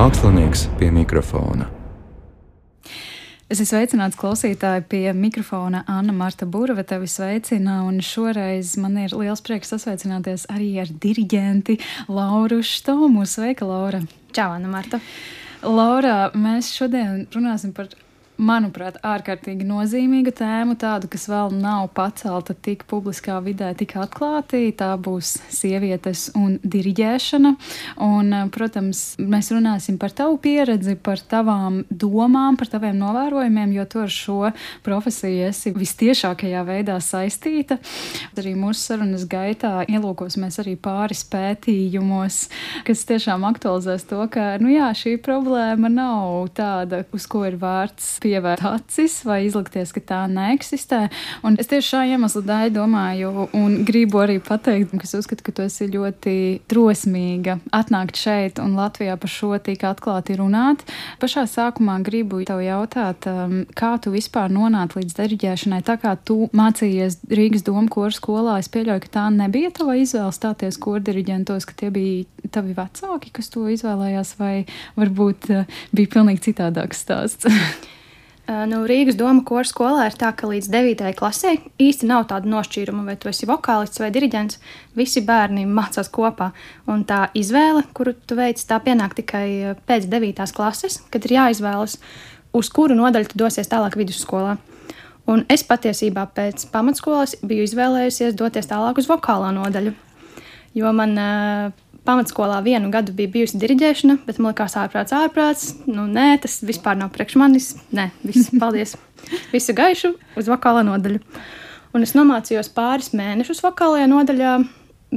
Mākslinieks pie mikrofona. Es esmu sveicināts klausītāji pie mikrofona Anna Marta Burva. Tevi sveicina, un šoreiz man ir liels prieks sasveicināties arī ar diriģenti Lauru Štomu. Sveika, Laura! Čau, Anna Marta! Laura, mēs šodien runāsim par manuprāt, ārkārtīgi nozīmīga tēma, tāda, kas vēl nav pacelta tik publiskā vidē, tik atklāti. Tā būs sievietes un diriģēšana. Un, protams, mēs runāsim par tavu pieredzi, par tavām domām, par taviem novērojumiem, jo tu ar šo profesiju esi vistiešākajā veidā saistīta. Arī mūsu sarunas gaitā ielūkosimies arī pāris pētījumos, kas tiešām aktualizēs to, ka nu jā, šī problēma nav tāda, uz ko ir vērts pievērsties pievērt acis vai izlikties, ka tā neeksistē. Un es tieši šā iemesla dēļ domāju, un gribu arī pateikt, ka es uzskatu, ka tu esi ļoti drosmīga atnākt šeit un Latvijā par šo tik atklāti runāt. Pašā sākumā gribu tev jautāt, um, kā tu vispār nonāci līdz diriģēšanai, tā kā tu mācījies Rīgas domu koru skolā. Es pieļauju, ka tā nebija tava izvēle stāties kordiriģentos, ka tie bija tavi vecāki, kas to izvēlējās, vai varbūt uh, bija pilnīgi citādāks stāsts. Nu, Rīgas doma koru skolā ir tā, ka līdz 9. klasē īsti nav tāda nošķīruma, vai tu esi vokālists vai diriģents. Visi bērni mācās kopā. Un tā izvēle, kuru tu veici, tā pienāk tikai pēc 9. klases, kad ir jāizvēlas, uz kuru nodaļu tu dosies tālāk vidusskolā. Un es patiesībā pēc pamatskolas biju izvēlējusies doties tālāk uz vokālā nodaļu. Jo man uh, pamatskolā vienu gadu bija bijusi diriģēšana, bet man liekas, ārprāts, ārprāts. Nu, nē, tas vispār nav priekš manis. Nē, viss, paldies. Visu gaišu uz vokālā nodaļu. Un es nomācījos pāris mēnešus vokālajā nodaļā,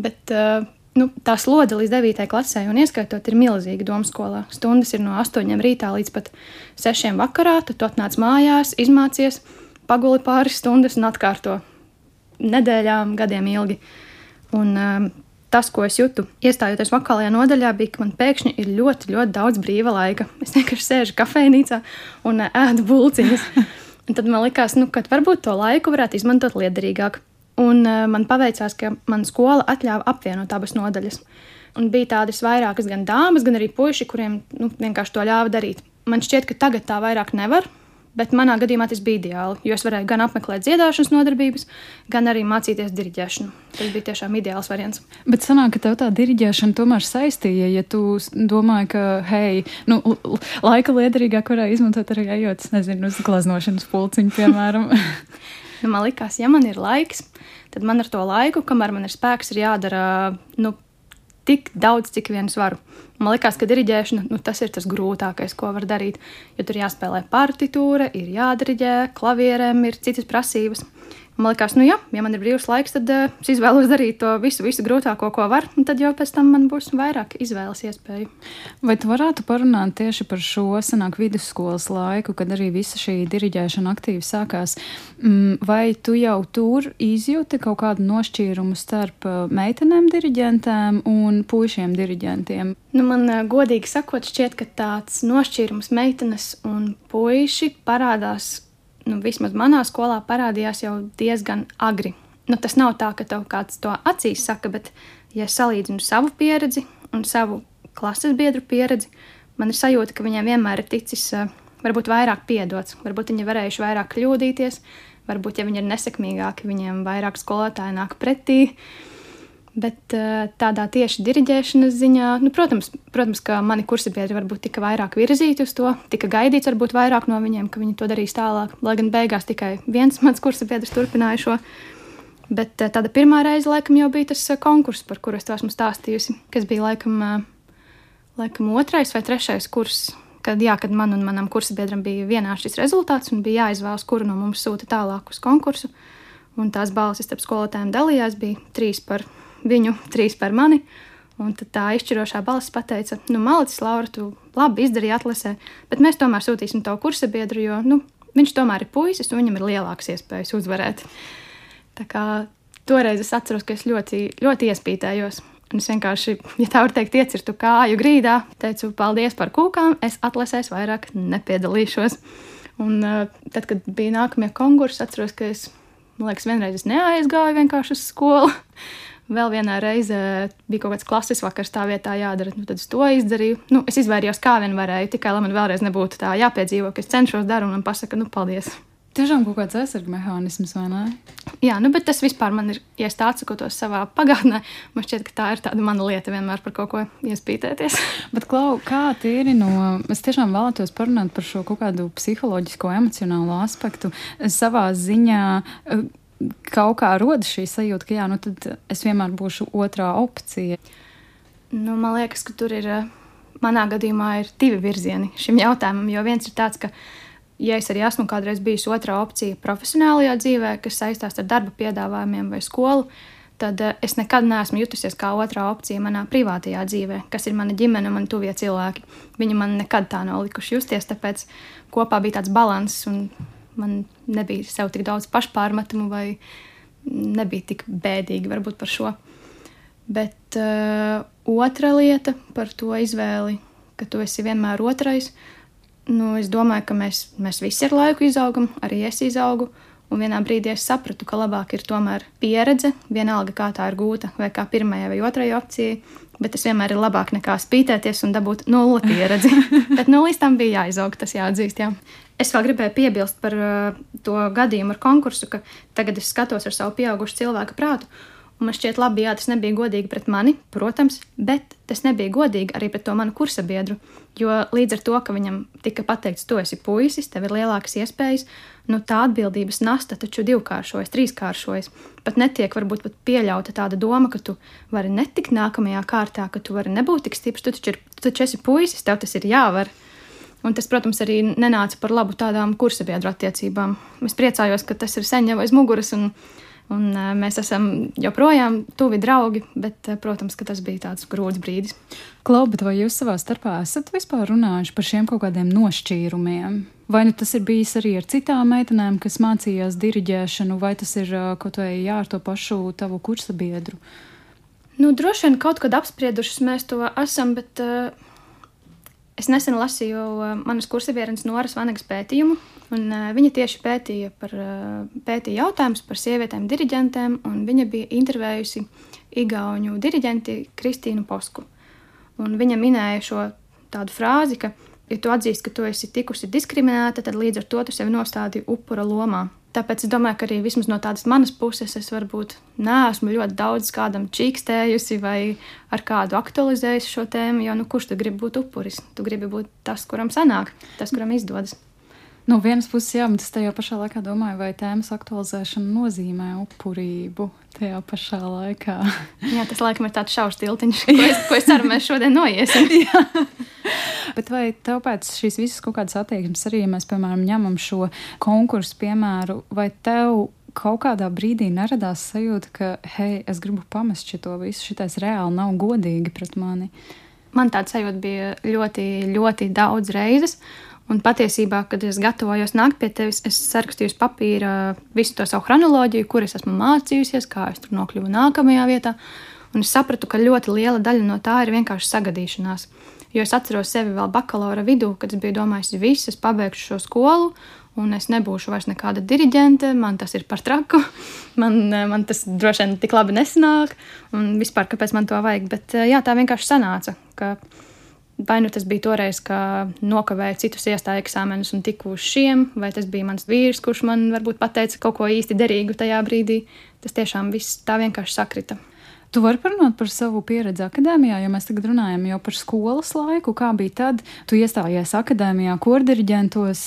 bet uh, nu, tā slode līdz 9. klasē un ieskaitot ir milzīga domu skolā. Stundas ir no 8 rītā līdz pat 6 vakarā, tad tu atnāc mājās, izmācies, paguli pāris stundas un atkārto nedēļām, gadiem ilgi. Un, um, tas, ko es jūtu, iestājoties vokālajā nodaļā, bija, ka man pēkšņi ir ļoti, ļoti daudz brīva laika. Es vienkārši sēžu kafejnīcā un eh, ēdu bulciņus. Un tad man likās, nu, ka varbūt to laiku varētu izmantot liederīgāk. Un uh, man paveicās, ka mana skola atļāva apvienot abas nodaļas. Un bija tādas vairākas gan dāmas, gan arī puiši, kuriem nu, vienkārši to ļāva darīt. Man šķiet, ka tagad tā vairāk nevar, Bet manā gadījumā tas bija ideāli, jo es varēju gan apmeklēt dziedāšanas nodarbības, gan arī mācīties diriģēšanu. Tas bija tiešām ideāls variants. Bet sanāk, ka tev tā diriģēšana tomēr saistīja, ja tu domāji, ka, hei, nu, laika liederīgāk varēja izmantot arī ejot, nezinu, uz glaznošanas pulciņu, piemēram. nu, man likās, ja man ir laiks, tad man ar to laiku, kamēr man ir spēks, ir jādara, nu, tik daudz, cik vien varu. Man liekas, ka diriģēšana nu, tas ir tas grūtākais, ko var darīt. Jo tur jāspēlē partitūra, ir jādiriģē, klavierēm ir citas prasības. Man liekas, nu jā, ja man ir brīvs laiks, tad uh, es izvēlos darīt to visu, visu grūtāko, ko var, tad jau pēc tam man būs vairāk izvēles iespēju. Vai tu varētu parunāt tieši par šo senāku vidusskolas laiku, kad arī visa šī diriģēšana aktīvi sākās? Mm, vai tu jau tur izjūti kaut kādu nošķīrumu starp eh, meitenēm diriģentēm un puišiem diriģentiem? Nu, man uh, godīgi sakot, šķiet, ka tāds nošķīrums meitenes un puiši parādās nu, vismaz manā skolā parādījās jau diezgan agri. Nu, tas nav tā, ka tev kāds to acīs saka, bet, ja salīdzinu savu pieredzi un savu klases biedru pieredzi, man ir sajūta, ka viņiem vienmēr ir ticis uh, varbūt vairāk piedots, varbūt viņi varējuši vairāk kļūdīties, varbūt, ja viņi ir nesekmīgāki, viņiem vairāk skolotāji nāk pretī. Uh, Bet eh, tādā tieši diriģēšanas ziņā, nu, protams, protams, ka mani kursabiedri varbūt tika vairāk virzīti uz to, tika gaidīts varbūt vairāk no viņiem, ka viņi to darīs tālāk. Lai gan beigās tikai viens mans kursabiedrs turpināja šo. Bet eh, tāda pirmā reize, laikam, jau bija tas eh, konkurss, par kuru es esmu stāstījusi, kas bija laikam, laikam otrais vai trešais kurs. Kad, jā, kad man un manam kursabiedram bija vienāds šis rezultāts un bija jāizvēlas, kuru no mums sūta tālāk uz konkursu. Un tās balsis starp skolotājiem dalījās, bija trīs par viņu, trīs par mani. Un tad tā izšķirošā balss pateica, nu, malicis, Laura, tu labi izdarīji atlasē, bet mēs tomēr sūtīsim tavu kursa biedru, jo nu, viņš tomēr ir puisis un viņam ir lielākas iespējas uzvarēt. Tā kā toreiz es atceros, ka es ļoti, ļoti iespītējos. Un es vienkārši, ja tā var teikt, iecirtu kāju grīdā, teicu, paldies par kūkām, es atlasēs vairāk nepiedalīšos. Un uh, tad, kad bija nākamie konkursi, atceros, ka es, man liekas, vienreiz es neaizgāju vienkārši uz skolu. Vēl vienā reizē bija kaut kāds klases vakars, tā vietā jādara. Nu, tad es to izdarīju. Nu, es izvairījos kā vien varēju, tikai lai man vēlreiz nebūtu tā jāpiedzīvo, ka es cenšos darīt un man pasaka, nu, paldies. Tiešām kaut kāds aizsardzības mehānisms, vai ne? Jā, nu, bet tas vispār man ir, ja es tā atsakotos savā pagātnē, man šķiet, ka tā ir tāda mana lieta vienmēr par kaut ko iespītēties. bet, Klau, kā tīri no, es tiešām vēlētos parunāt par šo kaut kādu psiholoģisko, emocionālo aspektu savā ziņā. Kaut kā rodas šī sajūta, ka jā, nu tad es vienmēr būšu otrā opcija. Nu, man liekas, ka tur ir, manā gadījumā, ir divi virzieni šim jautājumam. Jo viens ir tāds, ka ja es arī esmu kādreiz bijusi otrā opcija profesionālajā dzīvē, kas saistās ar darba piedāvājumiem vai skolu, tad eh, es nekad neesmu jutusies kā otrā opcija manā privātajā dzīvē, kas ir mana ģimene man tuvie cilvēki. Viņi man nekad tā nav likuši justies, tāpēc kopā bija tāds līdzsvars, un man nebija sev tik daudz pašpārmetumu vai nebija tik bēdīgi varbūt par šo. Bet uh, otra lieta par to izvēli, ka tu esi vienmēr otrais, Nu, es domāju, ka mēs, mēs visi ar laiku izaugam, arī es izaugu. Un vienā brīdī es sapratu, ka labāk ir tomēr pieredze, vienalga kā tā ir gūta, vai kā pirmajai vai otrajai opcijai. Bet tas vienmēr ir labāk nekā spītēties un dabūt nulli pieredzi. bet nu, līdz tam bija jāizaug, tas jāatzīst. Jā. Es vēl gribēju piebilst par uh, to gadījumu ar konkursu, ka tagad es skatos ar savu pieaugušu cilvēku prātu. Un man šķiet, labi, jā, tas nebija godīgi pret mani, protams, bet tas nebija godīgi arī pret to manu kursabiedru. Jo līdz ar to, ka viņam tika pateikts, tu esi puisis, tev ir lielākas iespējas, nu tā atbildības nasta taču divkāršojas, trīskāršojas. Pat netiek varbūt pat pieļauta tāda doma, ka tu vari netikt nākamajā kārtā, ka tu vari nebūt tik stiprs, tu taču, ir, tu taču esi puisis, tev tas ir jāvar. Un tas, protams, arī nenāca par labu tādām kursabiedru attiecībām. Es priecājos, ka tas ir sen jau aiz muguras. Un, Un, mēs esam joprojām tuvi draugi, bet, protams, tas bija tāds grūts brīdis. Klaubat, vai jūs savā starpā esat vispār runājuši par šiem kaut kādiem nošķīrumiem? Vai nu tas ir bijis arī ar citām meitenēm, kas mācījās diriģēšanu, vai tas ir kaut vai jā, ar to pašu tavu kursa biedru? Nu, droši vien kaut kad apspriedušas mēs to esam, bet uh, es nesen lasīju uh, manas kursabiedrenes Noras Vanegas pētījumu, Un, uh, viņa tieši pētīja, par, uh, pētīja jautājumus par sievietēm, diriģentēm, un viņa bija intervējusi Igaunu diriģenti Kristīnu Posku. Un viņa minēja šo tādu frāzi, ka, ja tu atzīsti, ka tu esi tikusi diskriminēta, tad līdz ar to tu sevi nostādi upura lomā. Tāpēc es domāju, ka arī vismaz no tādas manas puses es varbūt neesmu ļoti daudz kādam čīkstējusi vai ar kādu aktualizējusi šo tēmu, jo nu, kurš tad grib būt upuris? Tu gribi būt tas, kuram sanāk, tas, kuram izdodas. No vienas puses, jā, bet es tajā pašā laikā domāju, vai tēmas aktualizēšana nozīmē upurību tajā pašā laikā. jā, tas laikam ir tāds šaurs tiltiņš, ko es, ko es ceru, mēs šodien noiesim. bet vai tev pēc šīs visas kaut kādas attieksmes arī, ja mēs, piemēram, ņemam šo konkursu piemēru, vai tev kaut kādā brīdī neradās sajūta, ka, hei, es gribu pamest šo visu, šitais reāli nav godīgi pret mani? Man tāds sajūta bija ļoti, ļoti daudz reizes. Un patiesībā, kad es gatavojos nākt pie tevis, es sarakstīju uz papīra visu to savu chronoloģiju, kur es esmu mācījusies, kā es tur nokļuvu nākamajā vietā. Un es sapratu, ka ļoti liela daļa no tā ir vienkārši sagadīšanās. Jo es atceros sevi vēl bakalaura vidū, kad es biju domājis, ka viss, es pabeigšu šo skolu, un es nebūšu vairs nekāda diriģente, man tas ir par traku, man, man tas droši vien tik labi nesanāk, un vispār kāpēc man to vajag. Bet jā, tā vienkārši sanāca. Vai nu tas bija toreiz, ka nokavēju citus iestāju eksāmenus un tiku uz šiem, vai tas bija mans vīrs, kurš man varbūt pateica kaut ko īsti derīgu tajā brīdī. Tas tiešām viss tā vienkārši sakrita. Tu vari parunāt par savu pieredzi akadēmijā, jo mēs tagad runājam jau par skolas laiku. Kā bija tad? Tu iestājies akadēmijā, kordiriģentos.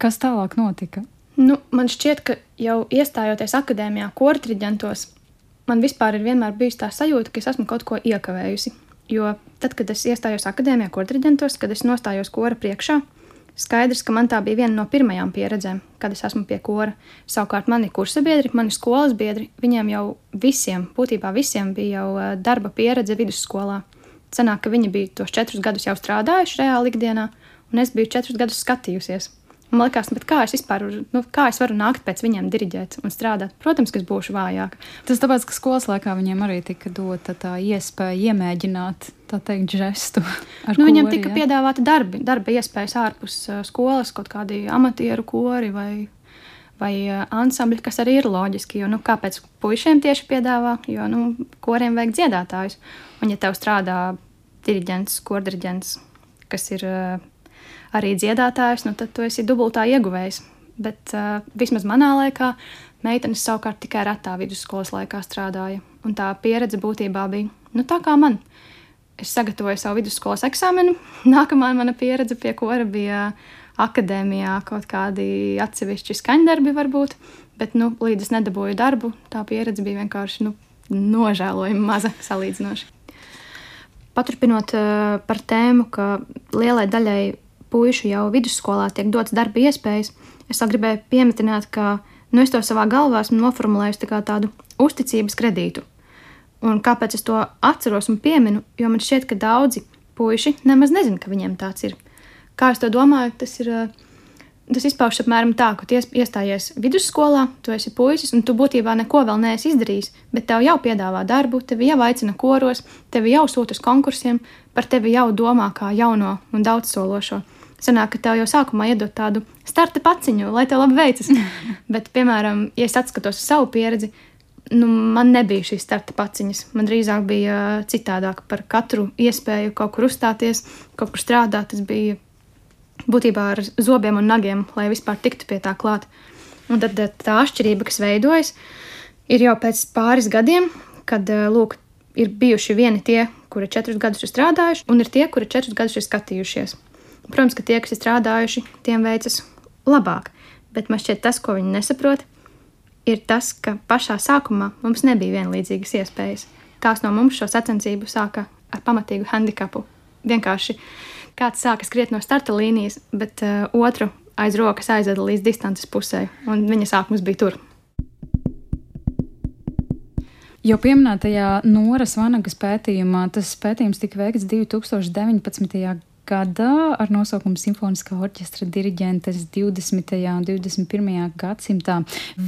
Kas tālāk notika? Nu, man šķiet, ka jau iestājoties akadēmijā, kordiriģentos, man vispār ir vienmēr bijusi tā sajūta, ka es esmu kaut ko iekavējusi. Jo tad, kad es iestājos akadēmijā, kordiriģentos, kad es nostājos kora priekšā, skaidrs, ka man tā bija viena no pirmajām pieredzēm, kad es esmu pie kora. Savukārt mani kursa biedri, mani skolas biedri, viņiem jau visiem, būtībā visiem bija jau eh, darba pieredze vidusskolā. Cenāk, ka viņi bija tos četrus gadus jau strādājuši reāli ikdienā, un es biju četrus gadus skatījusies. Man liekas, kā es vispār nu, kā es varu nākt pēc viņiem diriģēt un strādāt. Protams, ka es būšu vājāk. Tas tāpēc, ka skolas laikā viņiem arī tika dota tā iespēja iemēģināt, tā teikt, žestu. Nu, viņiem kori, tika ja? piedāvāta darbi, darba iespējas ārpus skolas, kaut kādi amatieru kori vai, vai ansambļi, kas arī ir loģiski. Jo, nu, kāpēc puišiem tieši piedāvā? Jo nu, koriem vajag dziedātājus. Un, ja tev strādā diriģents, kordiriģents, kas ir arī dziedātājs, nu, tad tu esi dubultā ieguvējs. Bet uh, vismaz manā laikā meitenes savukārt tikai retā vidusskolas laikā strādāja. Un tā pieredze būtībā bija nu, tā kā man. Es sagatavoju savu vidusskolas eksāmenu. Nākamā mana pieredze pie kora bija akadēmijā kaut kādi atsevišķi skaņdarbi, varbūt. Bet, nu, līdz es nedabūju darbu, tā pieredze bija vienkārši nu, nožēlojama, maza salīdzinoši. Paturpinot par tēmu, ka lielai daļai puišu jau vidusskolā tiek dots darba iespējas, es gribēju pieminēt, ka nu, es to savā galvā esmu noformulējusi tā tādu uzticības kredītu. Un kāpēc es to atceros un pieminu? Jo man šķiet, ka daudzi puiši nemaz nezina, ka viņiem tāds ir. Kā es to domāju, tas ir. Tas izpaužas apmēram tā, ka tu iestājies vidusskolā, tu esi puisis, un tu būtībā neko vēl neesi izdarījis, bet tev jau piedāvā darbu, tevi jau aicina koros, tevi jau sūta uz konkursiem, par tevi jau domā kā jauno un daudzsološo. Sanāk, ka tev jau sākumā iedod tādu starta paciņu, lai tev labi veicas. bet, piemēram, ja es atskatos uz savu pieredzi, nu, man nebija šīs starta paciņas. Man drīzāk bija citādāk par katru iespēju kaut kur uzstāties, kaut kur strādāt. Tas bija būtībā ar zobiem un nagiem, lai vispār tiktu pie tā klāt. Un tad tā atšķirība, kas veidojas, ir jau pēc pāris gadiem, kad lūk, ir bijuši vieni tie, kuri četrus gadus ir strādājuši, un ir tie, kuri četrus gadus ir skatījušies. Protams, ka tie, kas ir strādājuši, tiem veicas labāk, bet man šķiet, tas, ko viņi nesaprot, ir tas, ka pašā sākumā mums nebija vienlīdzīgas iespējas. Kāds no mums šo sacensību sāka ar pamatīgu handikapu. Vienkārši kāds sāka skriet no starta līnijas, bet uh, otru aiz rokas aizveda līdz distances pusē, un viņa sākums bija tur. Jau pieminētajā Noras Vanagas pētījumā tas pētījums tika veikts 2019 gadā ar nosaukumu Simfoniskā orķestra diriģentes 20. un 21. gadsimtā.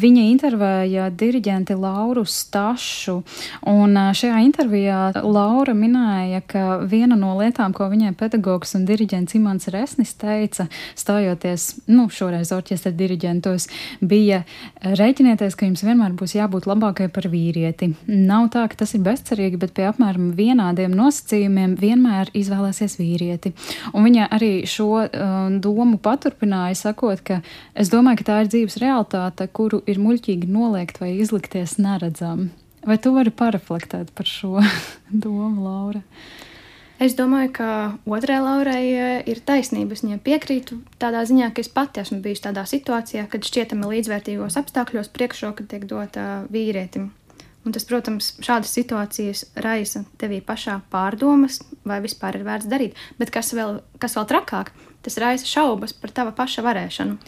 Viņa intervēja diriģenti Lauru Stašu, un šajā intervijā Laura minēja, ka viena no lietām, ko viņai pedagogs un diriģents Imants Resnis teica, stājoties, nu, šoreiz orķestra diriģentos, bija rēķinieties, ka jums vienmēr būs jābūt labākai par vīrieti. Nav tā, ka tas ir bezcerīgi, bet pie apmēram vienādiem nosacījumiem vienmēr izvēlēsies vīrieti. Un viņa arī šo uh, domu paturpināja, sakot, ka es domāju, ka tā ir dzīves realitāte, kuru ir muļķīgi noliegt vai izlikties neredzam. Vai tu vari pareflektēt par šo domu, Laura? Es domāju, ka otrai Laurai uh, ir taisnība. Es viņai piekrītu tādā ziņā, ka es pati esmu bijusi tādā situācijā, kad šķietami līdzvērtīgos apstākļos priekšroka tiek dota vīrietim. Un tas, protams, šādas situācijas raisa tevī pašā pārdomas, vai vispār ir vērts darīt. Bet kas vēl, kas vēl trakāk, tas raisa šaubas par tava paša varēšanu.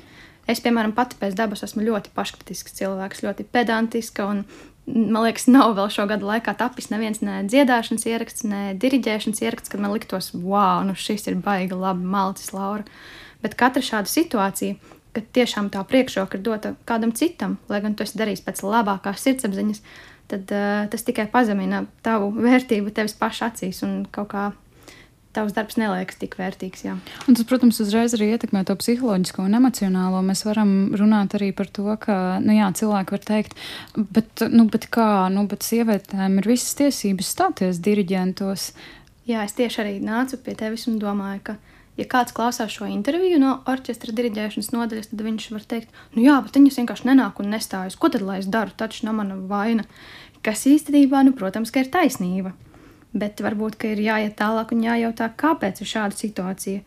Es, piemēram, pati pēc dabas esmu ļoti paškritisks cilvēks, ļoti pedantiska. Un, man liekas, nav vēl šo gadu laikā tapis neviens ne dziedāšanas ieraksts, ne diriģēšanas ieraksts, kad man liktos, wow, nu šis ir baigi labi malcis, Laura. Bet katra šāda situācija, kad tiešām tā priekšroka ir dota kādam citam, lai gan tu esi darījis pēc labākās sirdsapziņas, tad uh, tas tikai pazemina tavu vērtību tevis paša acīs un kaut kā tavs darbs neliekas tik vērtīgs. Jā. Un tas, protams, uzreiz arī ietekmē to psiholoģisko un emocionālo. Mēs varam runāt arī par to, ka nu, jā, cilvēki var teikt, bet, nu, bet kā, nu, bet sievietēm ir visas tiesības stāties diriģentos. Jā, es tieši arī nācu pie tevis un domāju, ka ja kāds klausās šo interviju no orķestra diriģēšanas nodaļas, tad viņš var teikt, nu jā, bet viņas vienkārši nenāk un nestājas. Ko tad lai es daru? Taču nav mana vaina. Kas īstenībā, nu, protams, ka ir taisnība. Bet varbūt ir jāiet tālāk un jājautā, kāpēc ir šāda situācija.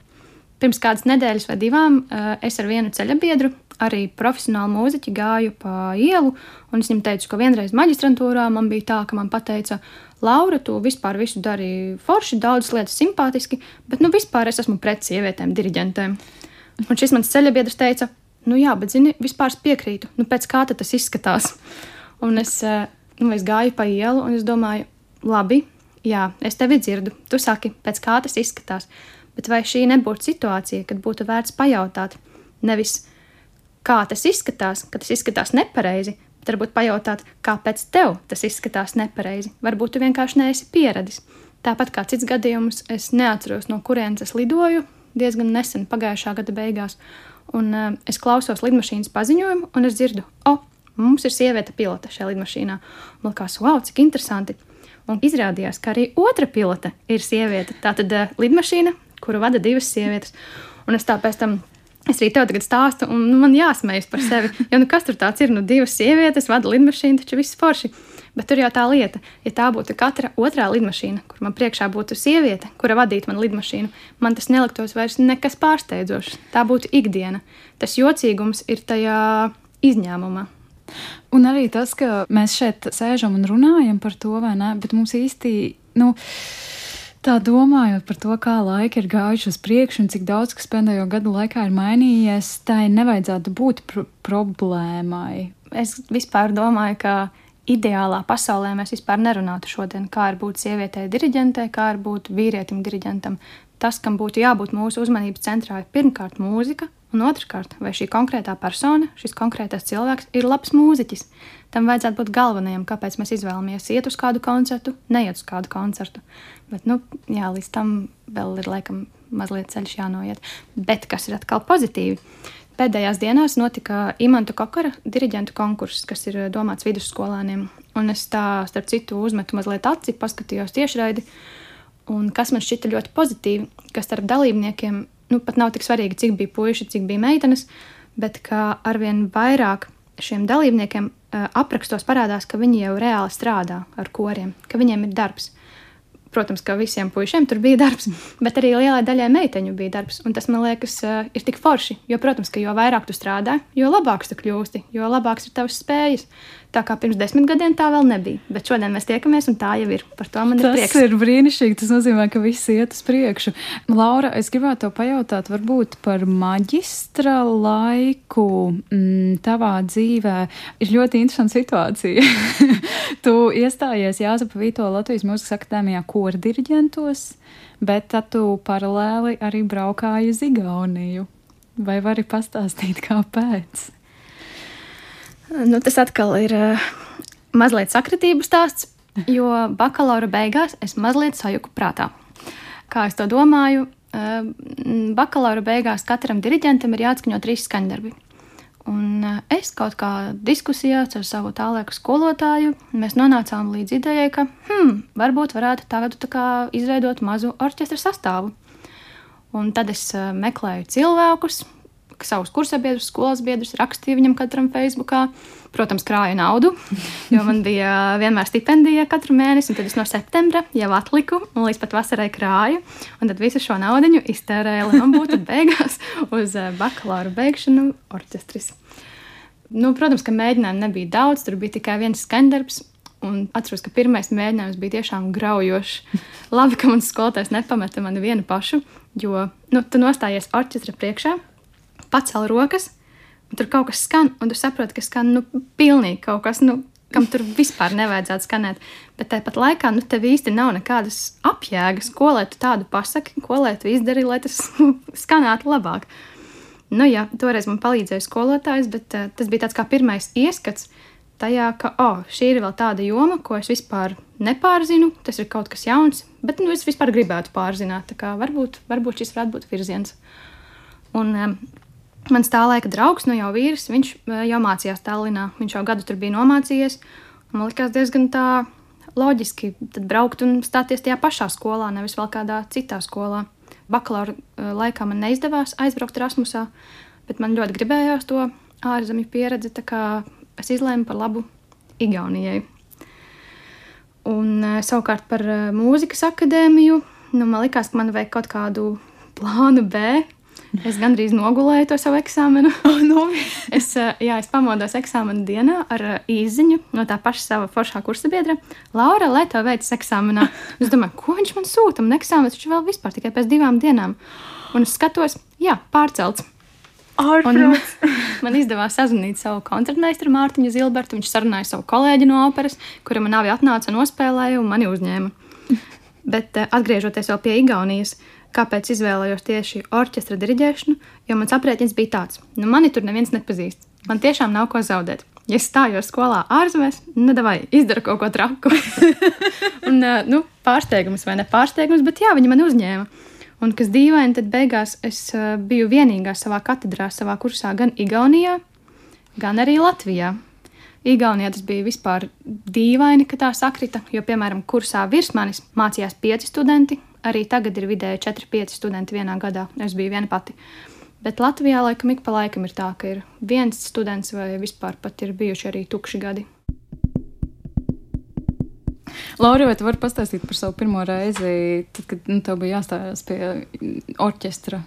Pirms kādas nedēļas vai divām eh, es ar vienu ceļabiedru, arī profesionālu mūziķi, gāju pa ielu, un es viņam teicu, ka vienreiz maģistrantūrā man bija tā, ka man teica, Laura, tu vispār visu dari forši, daudzas lietas simpātiski, bet nu vispār es esmu pret sievietēm, diriģentēm. Un šis mans ceļabiedrs teica, nu jā, bet zini, vispār piekrītu, nu pēc kā tas izskatās. Un es, eh, nu, es gāju pa ielu un es domāju, labi, jā, es tevi dzirdu, tu saki, pēc kā tas izskatās. Bet vai šī nebūtu situācija, kad būtu vērts pajautāt, nevis kā tas izskatās, ka tas izskatās nepareizi, varbūt pajautāt, kāpēc tev tas izskatās nepareizi. Varbūt tu vienkārši neesi pieradis. Tāpat kā cits gadījums, es neatceros, no kurienes es lidoju, diezgan nesen, pagājušā gada beigās. Un uh, es klausos lidmašīnas paziņojumu, un es dzirdu, o, oh, mums ir sieviete pilota šajā lidmašīnā. Man liekas, wow, cik interesanti. Un izrādījās, ka arī otra pilote ir sieviete. Tā tad uh, lidmašīna, kuru vada divas sievietes. Un es tāpēc tam Es arī tev tagad stāstu, un nu, man jāsmējas par sevi. Jo nu, kas tur tāds ir? Nu, divas sievietes vada lidmašīnu, taču viss forši. Bet tur jau tā lieta, ja tā būtu katra otrā lidmašīna, kur man priekšā būtu sieviete, kura vadītu manu lidmašīnu, man tas neliktos vairs nekas pārsteidzošs. Tā būtu ikdiena. Tas jocīgums ir tajā izņēmumā. Un arī tas, ka mēs šeit sēžam un runājam par to, vai ne, bet mums īsti. Nu, Tā domājot par to, kā laika ir gājuši uz priekšu un cik daudz kas pēdējo gadu laikā ir mainījies, tai nevajadzētu būt pr problēmai. Es vispār domāju, ka ideālā pasaulē mēs vispār nerunātu šodien, kā ir būt sievietei diriģentei, kā ir būt vīrietim diriģentam. Tas, kam būtu jābūt mūsu uzmanības centrā, ir pirmkārt mūzika, un otrkārt, vai šī konkrētā persona, šis konkrētais cilvēks ir labs mūziķis. Tam vajadzētu būt galvenajam, kāpēc mēs izvēlamies iet uz kādu koncertu, neiet uz kādu koncertu. Bet, nu, jā, līdz tam vēl ir laikam mazliet ceļš jānoiet. Bet kas ir atkal pozitīvi? Pēdējās dienās notika Imants Kokara diriģentu konkurss, kas ir domāts vidusskolāniem. Un es tā, starp citu, uzmetu mazliet aci, paskatījos tiešraidi. Un kas man šķita ļoti pozitīvi, ka starp dalībniekiem nu, pat nav tik svarīgi, cik bija puiši, cik bija meitenes, bet ka arvien vairāk šiem dalībniekiem uh, aprakstos parādās, ka viņi jau reāli strādā ar koriem, ka viņiem ir darbs. Protams, ka visiem puišiem tur bija darbs, bet arī lielai daļai meiteņu bija darbs. Un tas man liekas, uh, ir tik forši. Jo, protams, ka jo vairāk tu strādā, jo labāks tu kļūsti, jo labāks ir tavs spējas. Tā kā pirms desmit gadiem tā vēl nebija. Bet šodien mēs tiekamies, un tā jau ir. Par to man tas ir prieks. Tas ir brīnišķīgi. Tas nozīmē, ka viss iet uz priekšu. Laura, es gribētu te pajautāt, varbūt par maģistra laiku mm, tavā dzīvē. Ir ļoti interesanta situācija. tu iestājies Jāzapa Vīto Latvijas Mūzikas akadēmijā kordiriģentos, bet tad tu paralēli arī braukāji uz Igauniju. Vai vari pastāstīt, kāpēc? Nu, tas atkal ir uh, mazliet sakritību stāsts, jo bakalaura beigās es mazliet sajuku prātā. Kā es to domāju, uh, bakalaura beigās katram diriģentam ir jāatskaņo trīs skaņdarbi. Un uh, es kaut kā diskusijās ar savu tālāku skolotāju, mēs nonācām līdz idejai, ka hmm, varbūt varētu tagad izveidot mazu orķestra sastāvu. Un tad es meklēju cilvēkus, savus kursabiedrus, skolas biedrus, rakstīju viņam katram Facebookā. Protams, krāju naudu, jo man bija vienmēr stipendija katru mēnesi, un tad es no septembra jau atliku, un līdz pat vasarai krāju. Un tad visu šo naudu iztērēju, lai man būtu beigās uz eh, bakalaura beigšanu orķestris. Nu, protams, ka mēģinājumu nebija daudz, tur bija tikai viens skandarbs. Un atceros, ka pirmais mēģinājums bija tiešām graujošs. Labi, ka mans skolotājs nepameta mani vienu pašu, jo nu, tu nostājies orķestra priekšā, pacēl rokas, un tur kaut kas skan, un tu saproti, ka skan nu, pilnīgi kaut kas, nu, kam tur vispār nevajadzētu skanēt. Bet tāpat laikā nu, tev īsti nav nekādas apjēgas, ko lai tu tādu pasaki, ko lai tu izdari, lai tas skanētu labāk. Nu, jā, toreiz man palīdzēja skolotājs, bet uh, tas bija tāds kā pirmais ieskats tajā, ka oh, šī ir vēl tāda joma, ko es vispār nepārzinu. Tas ir kaut kas jauns, bet nu, es vispār gribētu pārzināt. Varbūt, varbūt šis varētu būt virziens. Un, um, Mans tā laika draugs, nu jau vīrs, viņš eh, jau mācījās Tallinā. Viņš jau gadu tur bija nomācījies. Man liekas, diezgan tā loģiski braukt un stāties tajā pašā skolā, nevis vēl kādā citā skolā. Bakalaura eh, laikā man neizdevās aizbraukt Erasmusā, bet man ļoti gribējās to ārzemju pieredzi. Es izlēmu par labu Igaunijai. Un, eh, savukārt par mūzikas akadēmiju, nu, man liekas, ka man vajag kaut kādu plānu B, Es gandrīz nogulēju to savu eksāmenu. Oh, no. es, eh, jā, es pamodos eksāmena dienā ar eh, īziņu no tā paša sava foršā kursa biedra. Laura, lai to veids eksāmenā. Es domāju, ko viņš man sūta? Man eksāmenis taču vēl vispār tikai pēc divām dienām. Un es skatos, jā, pārcelts. Man izdevās sazvanīt savu koncertmeistaru Mārtiņu Zilbertu. Viņš sarunāja savu kolēģi no operas, kura man abi atnāca nospēlēja un mani uzņēma. Bet eh, atgriežoties pie Igaunijas, uh, kāpēc izvēlējos tieši orķestra diriģēšanu, jo mans aprēķins bija tāds, nu mani tur neviens nepazīst. Man tiešām nav ko zaudēt. Ja stājos skolā ārzemēs, nu, izdara kaut ko traku. un, nu, pārsteigums vai ne pārsteigums, bet jā, viņi man uzņēma. Un kas dīvaini, tad beigās es biju vienīgā savā katedrā, savā kursā, gan Igaunijā, gan arī Latvijā. Igaunijā tas bija vispār dīvaini, ka tā sakrita, jo, piemēram, kursā virs manis mācījās pieci studenti, arī tagad ir vidēji 4-5 studenti vienā gadā. Es biju viena pati. Bet Latvijā laikam ik pa laikam ir tā, ka ir viens students vai vispār pat ir bijuši arī tukši gadi. Laura, vai tu vari pastāstīt par savu pirmo reizi, tad, kad nu, tev bija jāstājas pie orķestra?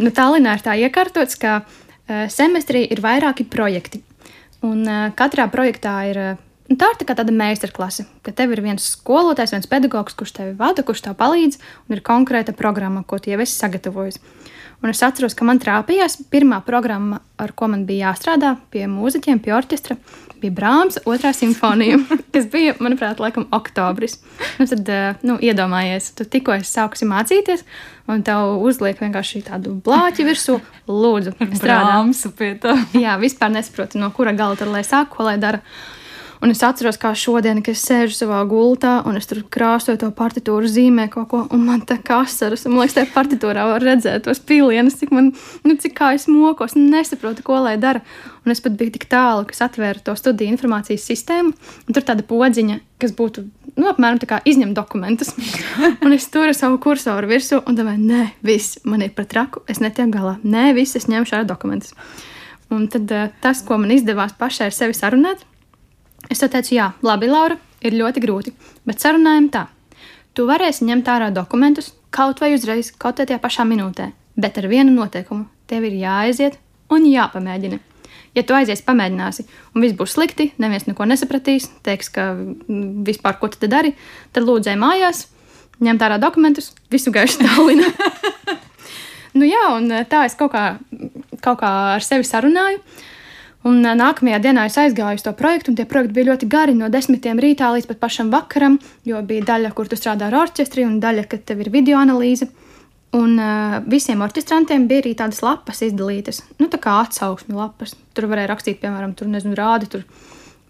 Nu, Tallinā ir tā iekārtots, ka uh, semestrī ir vairāki projekti. Un uh, katrā projektā ir. Uh, Tā ir tā tāda meistarklase, ka tev ir viens skolotājs, viens pedagogs, kurš tevi vada, kurš tev palīdz, un ir konkrēta programma, ko tu jau esi sagatavojis. Un es atceros, ka man trāpījās pirmā programma, ar ko man bija jāstrādā pie mūziķiem, pie orķestra bija Brāms, otrā simfonija, kas bija, manuprāt, laikam, oktobris. Nu, tad, eh, nu, iedomājies, tu tikko sākusi mācīties, un tev uzliek vienkārši tādu blāķi virsū, lūdzu, strādā. Brāms pie tā. Jā, vispār nesaprotu, no kura gala tur lai sāk, ko lai dara. Un es atceros, kā šodien, kad es sēžu savā gultā un es tur krāsoju to partitūru, zīmē kaut ko, un man tā kā asaras. Man liekas, tajā partitūrā var redzēt tos pilienus, cik man, nu, cik kā es mokos, nesaprotu, ko lai dara. Un es pat biju tik tālu, ka atvēru to studiju informācijas sistēmu, un tur tāda podziņa, kas būtu, nu, apmēram tā kā izņemt dokumentus. un es turu savu kursoru virsū un domāju, nē, viss, man ir par traku, es netieku galā. Nē, viss, es ņemšu ārā dokumentus. Un tad uh, tas, ko man izdevās pašai ar sevi sarunāt, Es teicu, jā, labi, Laura, ir ļoti grūti, bet sarunājam tā. Tu varēsi ņemt ārā dokumentus kaut vai uzreiz, kaut tajā pašā minūtē, bet ar vienu noteikumu. Tev ir jāaiziet un jāpamēģina. Ja tu aizies, pamēģināsi, un viss būs slikti, neviens neko nesapratīs, teiks, ka mm, vispār ko tu dari, tad lūdzēji mājās, ņemt ārā dokumentus, visu gaišu Tallinā. nu jā, un tā es kaut kā, kaut kā ar sevi sarunāju. Un nākamajā dienā es aizgāju uz to projektu, un tie projekti bija ļoti gari, no desmitiem rītā līdz pat pašam vakaram, jo bija daļa, kur tu strādā ar orķestri, un daļa, kad tev ir video analīze. Un uh, visiem orķestrantiem bija arī tādas lapas izdalītas, nu, tā kā atsauksmju lapas. Tur varēja rakstīt, piemēram, tur nezinu, rādi, tur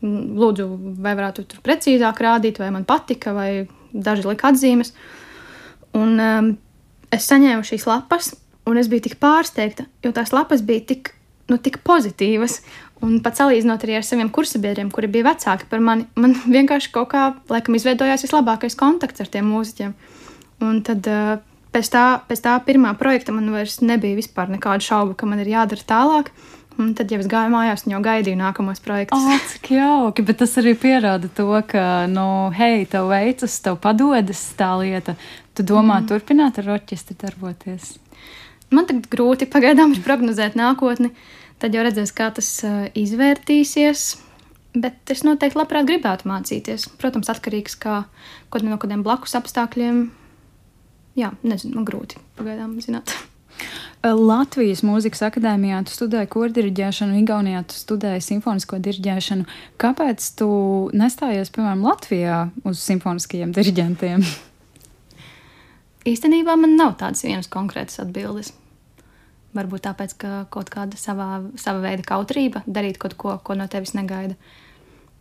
lūdzu, vai varētu tur precīzāk rādīt, vai man patika, vai daži lika atzīmes. Un um, es saņēmu šīs lapas, un es biju tik pārsteigta, jo tās lapas bija tik nu, tik pozitīvas. Un pat salīdzinot arī ar saviem kursabiedriem, kuri bija vecāki par mani, man vienkārši kaut kā, laikam, izveidojās vislabākais kontakts ar tiem mūziķiem. Un tad uh, pēc, tā, pēc tā pirmā projekta man vairs nebija vispār nekādu šaubu, ka man ir jādara tālāk. Un tad jau es gāju mājās un jau gaidīju nākamos projektus. Oh, cik jauki, bet tas arī pierāda to, ka, nu, hei, tev veicas, tev padodas tā lieta. Tu domā mm. turpināt ar orķestri darboties? Man tagad grūti pagaidām prognozēt nākotni. Tad jau redzēs, kā tas izvērtīsies. Bet es noteikti labprāt gribētu mācīties. Protams, atkarīgs kā, no kādiem blakus apstākļiem. Jā, nezinu, man grūti pagaidām zināt. Latvijas Mūzikas akadēmijā tu studēji kordiriģēšanu, Igaunijā tu studēji simfonisko diriģēšanu. Kāpēc tu nestājies, piemēram, Latvijā uz simfoniskajiem diriģentiem? Īstenībā man nav tādas vienas konkrētas atbildes. Varbūt tāpēc, ka kaut kāda savā, sava veida kautrība darīt kaut ko, ko no tevis negaida.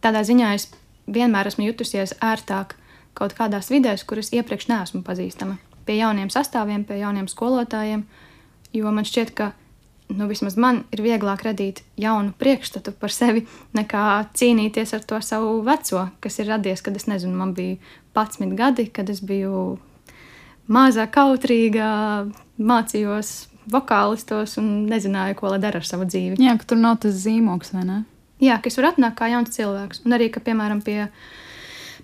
Tādā ziņā es vienmēr esmu jutusies ērtāk kaut kādās vidēs, kuras iepriekš neesmu pazīstama. Pie jauniem sastāviem, pie jauniem skolotājiem, jo man šķiet, ka nu, vismaz man ir vieglāk radīt jaunu priekšstatu par sevi, nekā cīnīties ar to savu veco, kas ir radies, kad es nezinu, man bija 11 gadi, kad es biju mazā kautrīga, mācījos vokālistos un nezināju, ko lai dara ar savu dzīvi. Jā, ka tur nav tas zīmoks, vai ne? Jā, kas var atnākt kā jauns cilvēks. Un arī, ka, piemēram, pie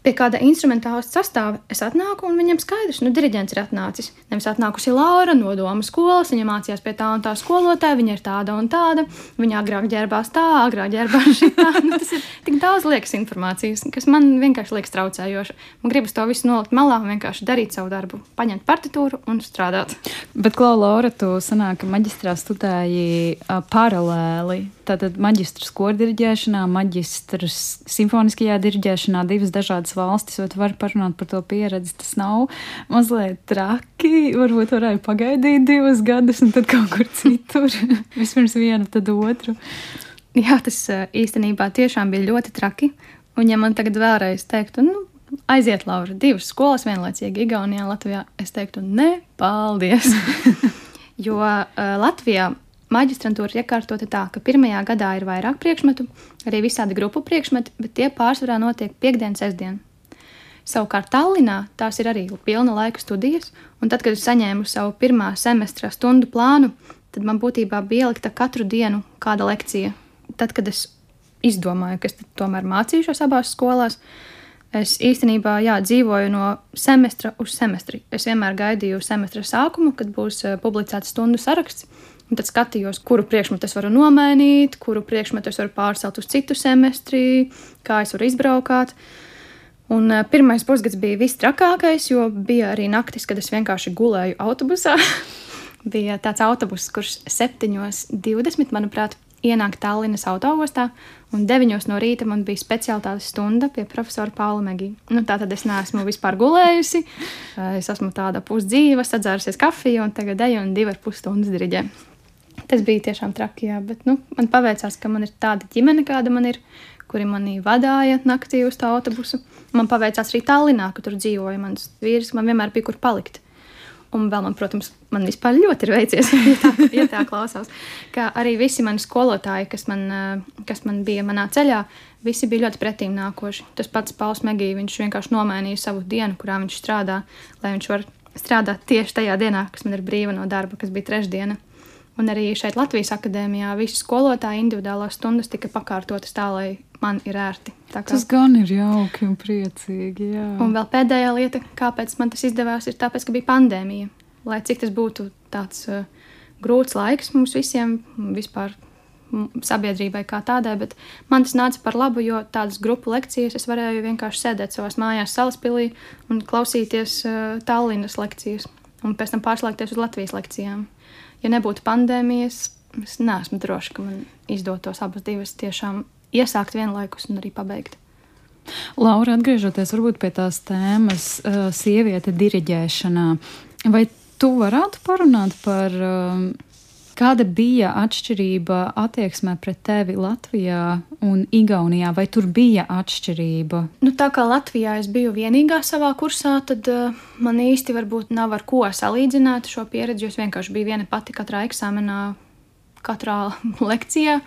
pie kāda instrumentāla sastāva es atnāku, un viņam skaidrs, nu, diriģents ir atnācis. Nevis atnākusi Laura no domu skolas, viņa mācījās pie tā un tā skolotāja, viņa ir tāda un tāda, viņa agrāk ģērbās tā, agrāk ģērbās šitā. nu, tas ir tik daudz liekas informācijas, kas man vienkārši liekas traucējoši. Man gribas to visu nolikt malā un vienkārši darīt savu darbu, paņemt partitūru un strādāt. Bet, Klau, Laura, tu sanāk, ka maģistrā studēji paralēli Tātad maģistrs kordirģēšanā, maģistrs simfoniskajā dirģēšanā, divas dažādas valstis, vai tu vari parunāt par to pieredzi? Tas nav mazliet traki, varbūt varēja pagaidīt divus gadus un tad kaut kur citur. Vispirms vienu, tad otru. Jā, tas īstenībā tiešām bija ļoti traki. Un ja man tagad vēlreiz teiktu, nu, aiziet, Laura, divas skolas vienlaicīgi Igaunijā, Latvijā. Es teiktu, ne, paldies. jo uh, Latvijā maģistrantūra ir iekārtota tā, ka pirmajā gadā ir vairāk priekšmetu, arī visādi grupu priekšmeti, bet tie pārsvarā notiek piekdien, sestdien. Savukārt Tallinā tās ir arī pilna laika studijas, un tad, kad es saņēmu savu pirmā semestra stundu plānu, tad man būtībā bija ielikta katru dienu kāda lekcija. Tad, kad es izdomāju, ka es tomēr mācīšos abās skolās, es īstenībā jā, dzīvoju no semestra uz semestri. Es vienmēr gaidīju semestra sākumu, kad būs uh, publicēts stundu saraksts. Un tad skatījos, kuru priekšmetu es varu nomainīt, kuru priekšmetu es varu pārcelt uz citu semestri, kā es varu izbraukāt. Un uh, pirmais pusgads bija vistrakākais, jo bija arī naktis, kad es vienkārši gulēju autobusā. bija tāds autobus, kurš 7.20, manuprāt, ienāk Tallinas autoostā, un 9 no rīta man bija speciālitātes stunda pie profesora Paula Megija. Nu, tā tad es neesmu vispār gulējusi. Es esmu tāda pusdzīva, sadzērusies kafiju, un tagad eju un divi ar pus stundas diriģē. Tas bija tiešām traki, jā, bet nu, man paveicās, ka man ir tāda ģimene, kāda man ir, kuri manī vadīja naktī uz tā autobusu. Man paveicās arī Tallinā, kur tur dzīvoja mans vīrs. Man vienmēr bija kur palikt. Un vēl man, protams, man vispār ļoti ir veicies, ja tā, ja tā klausās. Kā arī visi mani skolotāji, kas man, kas man bija manā ceļā, visi bija ļoti pretīm nākoši. Tas pats Pauls Megija, viņš vienkārši nomainīja savu dienu, kurā viņš strādā, lai viņš var strādāt tieši tajā dienā, kas man ir brīva no darba, kas bija trešdiena. Un arī šeit Latvijas akadēmijā visi skolotāji individuālās stundas tika pakārtotas tā, lai man ir ērti. Kā... Tas gan ir jauki un priecīgi. Jā. Un vēl pēdējā lieta, kāpēc man tas izdevās, ir tāpēc, ka bija pandēmija. Lai cik tas būtu tāds uh, grūts laiks mums visiem, vispār sabiedrībai kā tādai, bet man tas nāca par labu, jo tādas grupu lekcijas es varēju vienkārši sēdēt savās mājās, salaspīlī un klausīties uh, Tallinas lekcijas, un pēc tam pārslēgties uz Latvijas lekcijām ja nebūtu pandēmijas, es neesmu droša, ka man izdotos abas divas tiešām iesākt vienlaikus un arī pabeigt. Laura, atgriežoties pie tās tēmas, uh, sieviete diriģēšanā, vai tu varētu parunāt par uh, Kāda bija atšķirība attieksmē pret tevi Latvijā un Igaunijā? Vai tur bija atšķirība? Nu, tā kā Latvijā es biju vienīgā savā kursā, tad uh, man īsti varbūt nav ar ko salīdzināt šo pieredzi. Es vienkārši biju viena pati katrā eksāmenā, katrā lekcijā.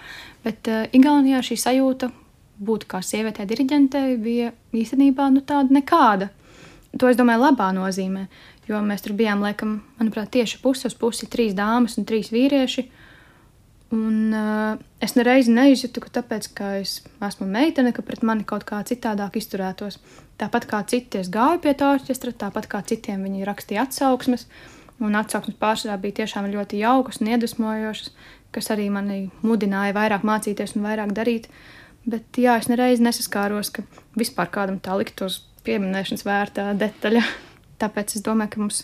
Bet uh, Igaunijā šī sajūta būt kā sievietē diriģentei bija īstenībā nu, tāda nekāda. To es domāju, labā nozīmē. Jo mēs tur bijām, laikam, manuprāt, tieši pusi uz pusi - trīs dāmas un trīs vīrieši. Un uh, es nereiz neizjūtu, ka tāpēc, ka es esmu meitene, ka pret mani kaut kā citādāk izturētos. Tāpat kā citi es gāju pie tā orķestra, tāpat kā citiem viņi rakstīja atsauksmes. Un atsauksmes pārsvarā bija tiešām ļoti jaukas un iedvesmojošas, kas arī mani mudināja vairāk mācīties un vairāk darīt. Bet jā, es nereiz nesaskāros, ka vispār kādam tā liktos pieminēšanas vērtā detaļa. Tāpēc es domāju, ka mums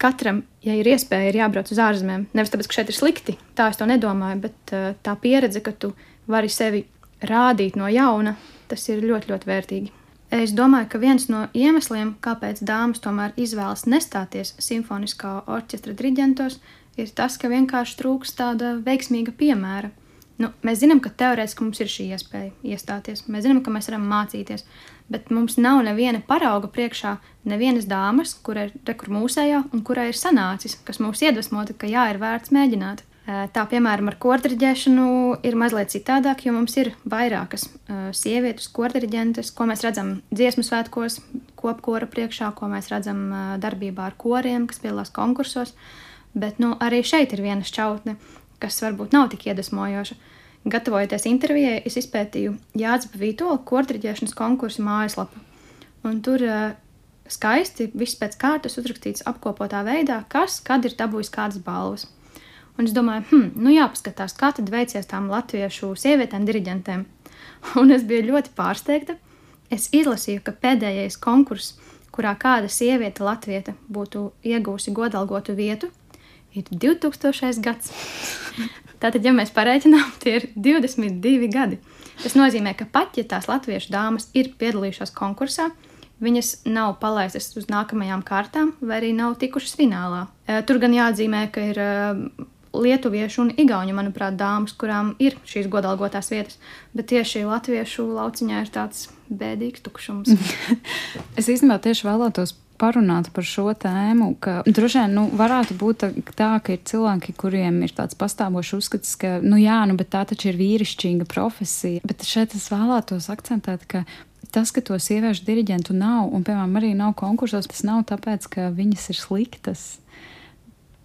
katram, ja ir iespēja, ir jābrauc uz ārzemēm. Nevis tāpēc, ka šeit ir slikti, tā es to nedomāju, bet uh, tā pieredze, ka tu vari sevi rādīt no jauna, tas ir ļoti, ļoti vērtīgi. Es domāju, ka viens no iemesliem, kāpēc dāmas tomēr izvēlas nestāties simfoniskā orķestra diriģentos, ir tas, ka vienkārši trūks tāda veiksmīga piemēra. Nu, mēs zinām, ka teorētiski mums ir šī iespēja iestāties. Mēs zinām, ka mēs varam mācīties, bet mums nav neviena parauga priekšā, nevienas dāmas, kurai ir rekur mūsējā un kurai ir sanācis, kas mūs iedvesmota, ka jā, ir vērts mēģināt. Tā, piemēram, ar kordiriģēšanu ir mazliet citādāk, jo mums ir vairākas uh, sievietes, kordiriģentes, ko mēs redzam dziesmu svētkos, kopkora priekšā, ko mēs redzam uh, darbībā ar koriem, kas piedalās konkursos. Bet nu, arī šeit ir viena šķautne, kas varbūt nav tik iedvesmojoša. Gatavojoties intervijai, es izpētīju Jānis Vītola kordriģēšanas konkursu mājaslapu. Un tur uh, skaisti viss pēc kārtas uzrakstīts apkopotā veidā, kas kad ir dabūjis kādas balvas. Un es domāju, hmm, nu jāpaskatās, kā tad veicies tām latviešu sievietēm, diriģentēm. Un es biju ļoti pārsteigta. Es izlasīju, ka pēdējais konkurss, kurā kāda sieviete, latvieta, būtu iegūsi godalgotu vietu, ir 2000. gads. Tātad, ja mēs pareiķinām, tie ir 22 gadi. Tas nozīmē, ka pat ja tās latviešu dāmas ir piedalījušās konkursā, viņas nav palaistas uz nākamajām kārtām, vai arī nav tikušas finālā. Tur gan jāatzīmē, ka ir lietuviešu un igauņu, manuprāt, dāmas, kurām ir šīs godalgotās vietas, bet tieši latviešu lauciņā ir tāds bēdīgs tukšums. es īstenībā tieši vēlētos parunāt par šo tēmu, ka droši vien nu, varētu būt tā, ka ir cilvēki, kuriem ir tāds pastāvošs uzskats, ka, nu jā, nu, bet tā taču ir vīrišķīga profesija. Bet šeit es vēlētos akcentēt, ka tas, ka to sieviešu diriģentu nav, un, piemēram, arī nav konkursos, tas nav tāpēc, ka viņas ir sliktas.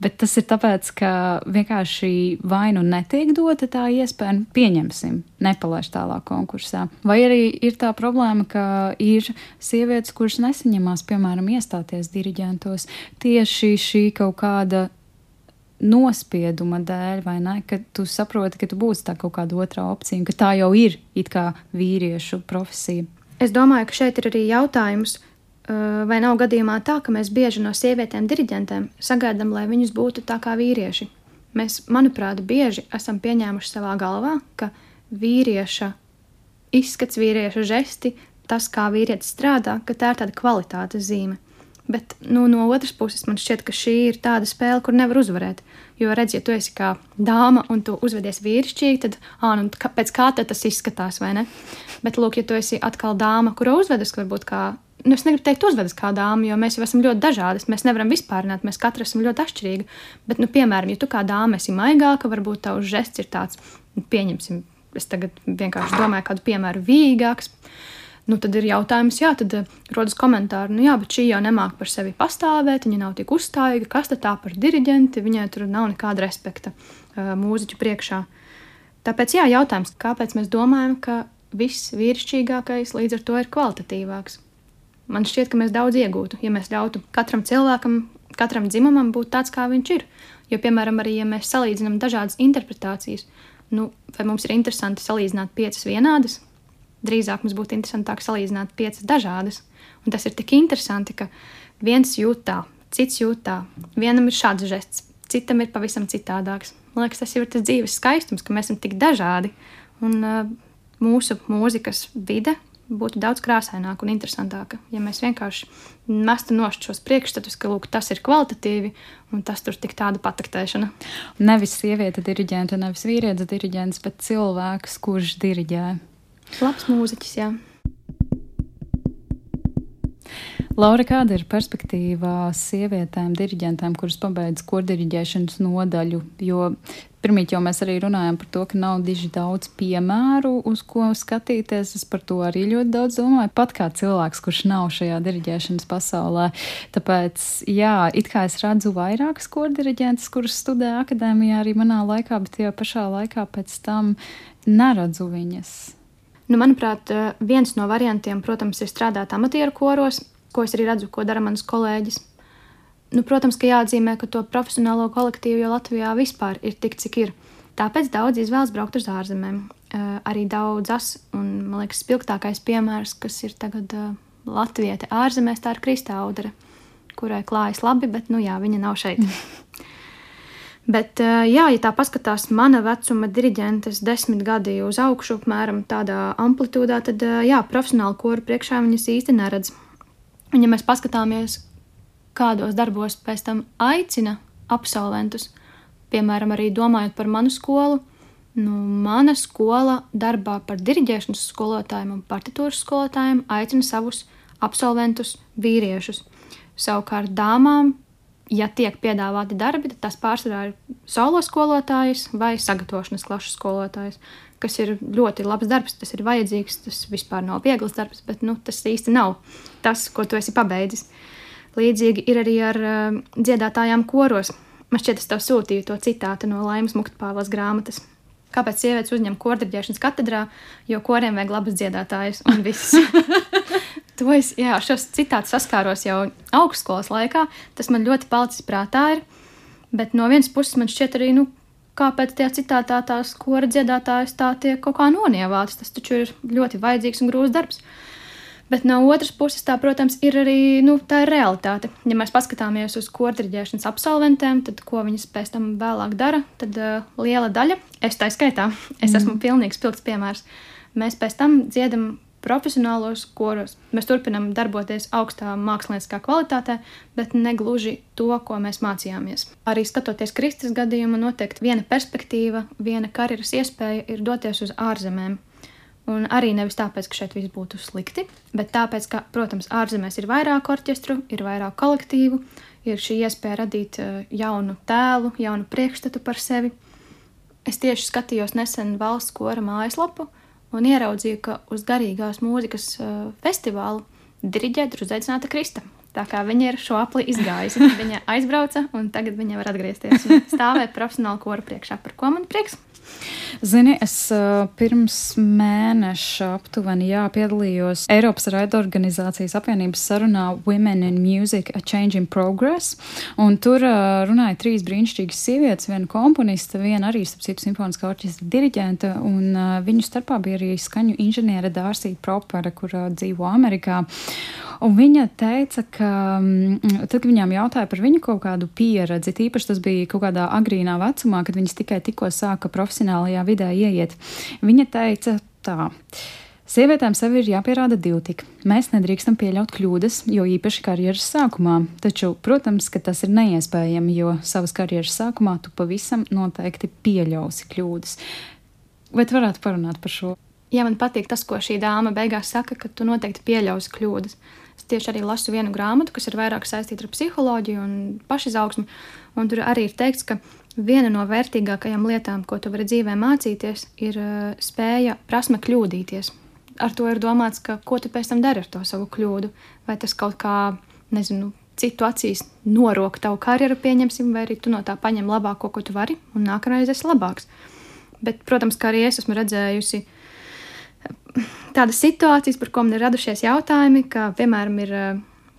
Bet tas ir tāpēc, ka vienkārši vai nu netiek dota tā iespēja, nu, pieņemsim, nepalaiž tālāk konkursā. Vai arī ir tā problēma, ka ir sievietes, kuras nesaņemās, piemēram, iestāties diriģentos tieši šī kaut kāda nospieduma dēļ, vai ne? Ka tu saproti, ka tu būsi tā kaut kāda otrā opcija, un ka tā jau ir it kā vīriešu profesija. Es domāju, ka šeit ir arī jautājums, vai nav gadījumā tā, ka mēs bieži no sievietēm diriģentēm sagaidām, lai viņas būtu tā kā vīrieši. Mēs, manuprāt, bieži esam pieņēmuši savā galvā, ka vīrieša izskats, vīrieša žesti, tas, kā vīrietis strādā, ka tā ir tāda kvalitātes zīme. Bet nu, no otras puses, man šķiet, ka šī ir tāda spēle, kur nevar uzvarēt. Jo, redziet, ja tu esi kā dāma un tu uzvedies vīrišķīgi, tad, ah, nu, pēc kā tas izskatās, vai ne? Bet, lūk, ja tu esi atkal dāma, kura uzvedas varbūt kā, nu, es negribu teikt, uzvedas kā dāma, jo mēs jau esam ļoti dažādas. Mēs nevaram vispārināt, mēs katra esam ļoti atšķirīgi. Bet, nu, piemēram, ja tu kā dāma esi maigāka, varbūt tavs žests ir tāds, nu, pieņemsim, es tagad vienkārši domāju kādu piemēru vīgāks. Nu, tad ir jautājums, jā, tad uh, rodas komentāri, nu jā, bet šī jau nemāk par sevi pastāvēt, viņa nav tik uzstājīga, kas tad tā par diriģenti, viņai tur nav nekāda respekta uh, mūziķu priekšā. Tāpēc, jā, jautājums, kāpēc mēs domājam, ka viss vīrišķīgākais līdz ar to ir kvalitatīvāks? Man šķiet, ka mēs daudz iegūtu, ja mēs ļautu katram cilvēkam, katram dzimumam būt tāds, kā viņš ir. Jo, piemēram, arī ja mēs salīdzinām dažādas interpretācijas, nu, vai mums ir interesanti salīdzināt piecas vienādas, drīzāk mums būtu interesantāk salīdzināt piecas dažādas. Un tas ir tik interesanti, ka viens jūt tā, cits jūt tā. Vienam ir šāds žests, citam ir pavisam citādāks. Man liekas, tas jau ir tas dzīves skaistums, ka mēs esam tik dažādi. Un uh, mūsu mūzikas vide būtu daudz krāsaināka un interesantāka, ja mēs vienkārši mestu nost šos priekšstatus, ka lūk, tas ir kvalitatīvi un tas tur tik tāda pataktēšana. Nevis sieviete diriģenta, nevis vīrietis diriģents, bet cilvēks, kurš diriģē. Labs mūziķis, jā. Laura, kāda ir perspektīva sievietēm, diriģentēm, kuras pabeidz kordiriģēšanas nodaļu? Jo pirmīt jau mēs arī runājam par to, ka nav diži daudz piemēru, uz ko skatīties. Es par to arī ļoti daudz domāju. Pat kā cilvēks, kurš nav šajā diriģēšanas pasaulē. Tāpēc, jā, it kā es redzu vairākas kordiriģentes, kuras studē akadēmijā arī manā laikā, bet tajā pašā laikā pēc tam neredzu viņas. Nu, manuprāt, viens no variantiem, protams, ir strādāt amatieru koros, ko es arī redzu, ko dara mans kolēģis. Nu, protams, ka jāatzīmē, ka to profesionālo kolektīvu jau Latvijā vispār ir tik, cik ir. Tāpēc daudz izvēlas braukt uz ārzemēm. Uh, arī daudzas, un man liekas, spilgtākais piemērs, kas ir tagad uh, Latvijā, ārzemēs, tā ir Kristāudere, kurai klājas labi, bet nu jā, viņa nav šeit. Bet, eh, jā, ja tā paskatās mana vecuma diriģentes desmit gadi uz augšu, apmēram tādā amplitūdā, tad eh, jā, profesionāli koru priekšā viņas īsti neredz. Un, ja mēs paskatāmies, kādos darbos pēc tam aicina absolventus, piemēram, arī domājot par manu skolu, nu, mana skola darbā par diriģēšanas skolotājiem un partitūras skolotājiem aicina savus absolventus vīriešus. Savukārt dāmām ja tiek piedāvāti darbi, tad tas pārsvarā ir solo skolotājs vai sagatavošanas klašu skolotājs, kas ir ļoti labs darbs. Tas ir vajadzīgs, tas vispār nav viegls darbs, bet nu, tas īsti nav tas, ko tu esi pabeidzis. Līdzīgi ir arī ar uh, dziedātājām koros. Man šķiet, es tev sūtīju to citātu no Laimas Muktpāvas grāmatas. Kāpēc sievietes uzņem kordeģēšanas katedrā? Jo koriem vajag labas dziedātājas un viss. To es jā, šos citātus saskāros jau augstskolas laikā. Tas man ļoti palicis prātā. Ir. Bet no vienas puses man šķiet arī, nu, kāpēc tajā citātā tās kora dziedātājas tā tiek kaut kā nonievāts. Tas taču ir ļoti vajadzīgs un grūts darbs. Bet no otras puses, tā, protams, ir arī nu, tā ir realitāte. Ja mēs paskatāmies uz korķģēšanas absolventiem, tad ko viņas pēc tam vēlāk dara, tad uh, liela daļa, es tā skaitā, es mm. esmu pilnīgs pilns piemērs. Mēs pēc tam dziedam profesionālos koros. Mēs turpinām darboties augstā mākslinieckā kvalitātē, bet ne gluži to, ko mēs mācījāmies. Arī skatoties Kristus gadījumu, noteikti viena perspektīva, viena karjeras iespēja ir doties uz ārzemēm. Un arī nevis tāpēc, ka šeit viss būtu slikti, bet tāpēc, ka, protams, ārzemēs ir vairāk orķestru, ir vairāk kolektīvu, ir šī iespēja radīt eh, jaunu tēlu, jaunu priekšstatu par sevi. Es tieši skatījos nesen valsts kora mājaslapu un ieraudzīju, ka uz garīgās mūzikas uh, festivālu diriģēt ir uzaicināta Krista. Tā kā viņa ir šo apli izgājusi, viņa aizbrauca un tagad viņa var atgriezties un stāvēt profesionāli kora priekšā, par ko man prieks. Zini, es uh, pirms mēneša aptuveni jā, piedalījos Eiropas raidorganizācijas apvienības sarunā Women in Music A Change in Progress, tur uh, runāja trīs brīnišķīgas sievietes, viena komponiste, viena arī, citu, simfoniskā orķestra diriģente, un uh, viņu starpā bija arī skaņu inženiere Dārsija Propera, kur dzīvo Amerikā. Un viņa teica, ka mm, tad, kad viņām jautāja par viņu kaut kādu pieredzi, tīpaši tas bija kaut kādā agrīnā vecumā, kad viņas tikai tikko sāka profesionālajā vidē ieiet, viņa teica tā. Sievietēm sev ir jāpierāda divtik. Mēs nedrīkstam pieļaut kļūdas, jo īpaši karjeras sākumā. Taču, protams, ka tas ir neiespējami, jo savas karjeras sākumā tu pavisam noteikti pieļausi kļūdas. Vai tu varētu parunāt par šo? Jā, man patīk tas, ko šī dāma beigās saka, ka tu noteikti pieļausi kļūdas. Es tieši arī lasu vienu grāmatu, kas ir vairāk saistīta ar psiholoģiju un pašizaugsmu. Un tur arī ir teikts, ka viena no vērtīgākajām lietām, ko tu vari dzīvē mācīties, ir uh, spēja, prasme kļūdīties. Ar to ir domāts, ka ko tu pēc tam dari ar to savu kļūdu. Vai tas kaut kā, nezinu, citu acīs norok tavu karjeru, pieņemsim, vai arī tu no tā paņem labāko, ko tu vari, un nākamreiz esi labāks. Bet, protams, kā arī es esmu redzējusi tādas situācijas, par ko man ir radušies jautājumi, kā piemēram ir eh,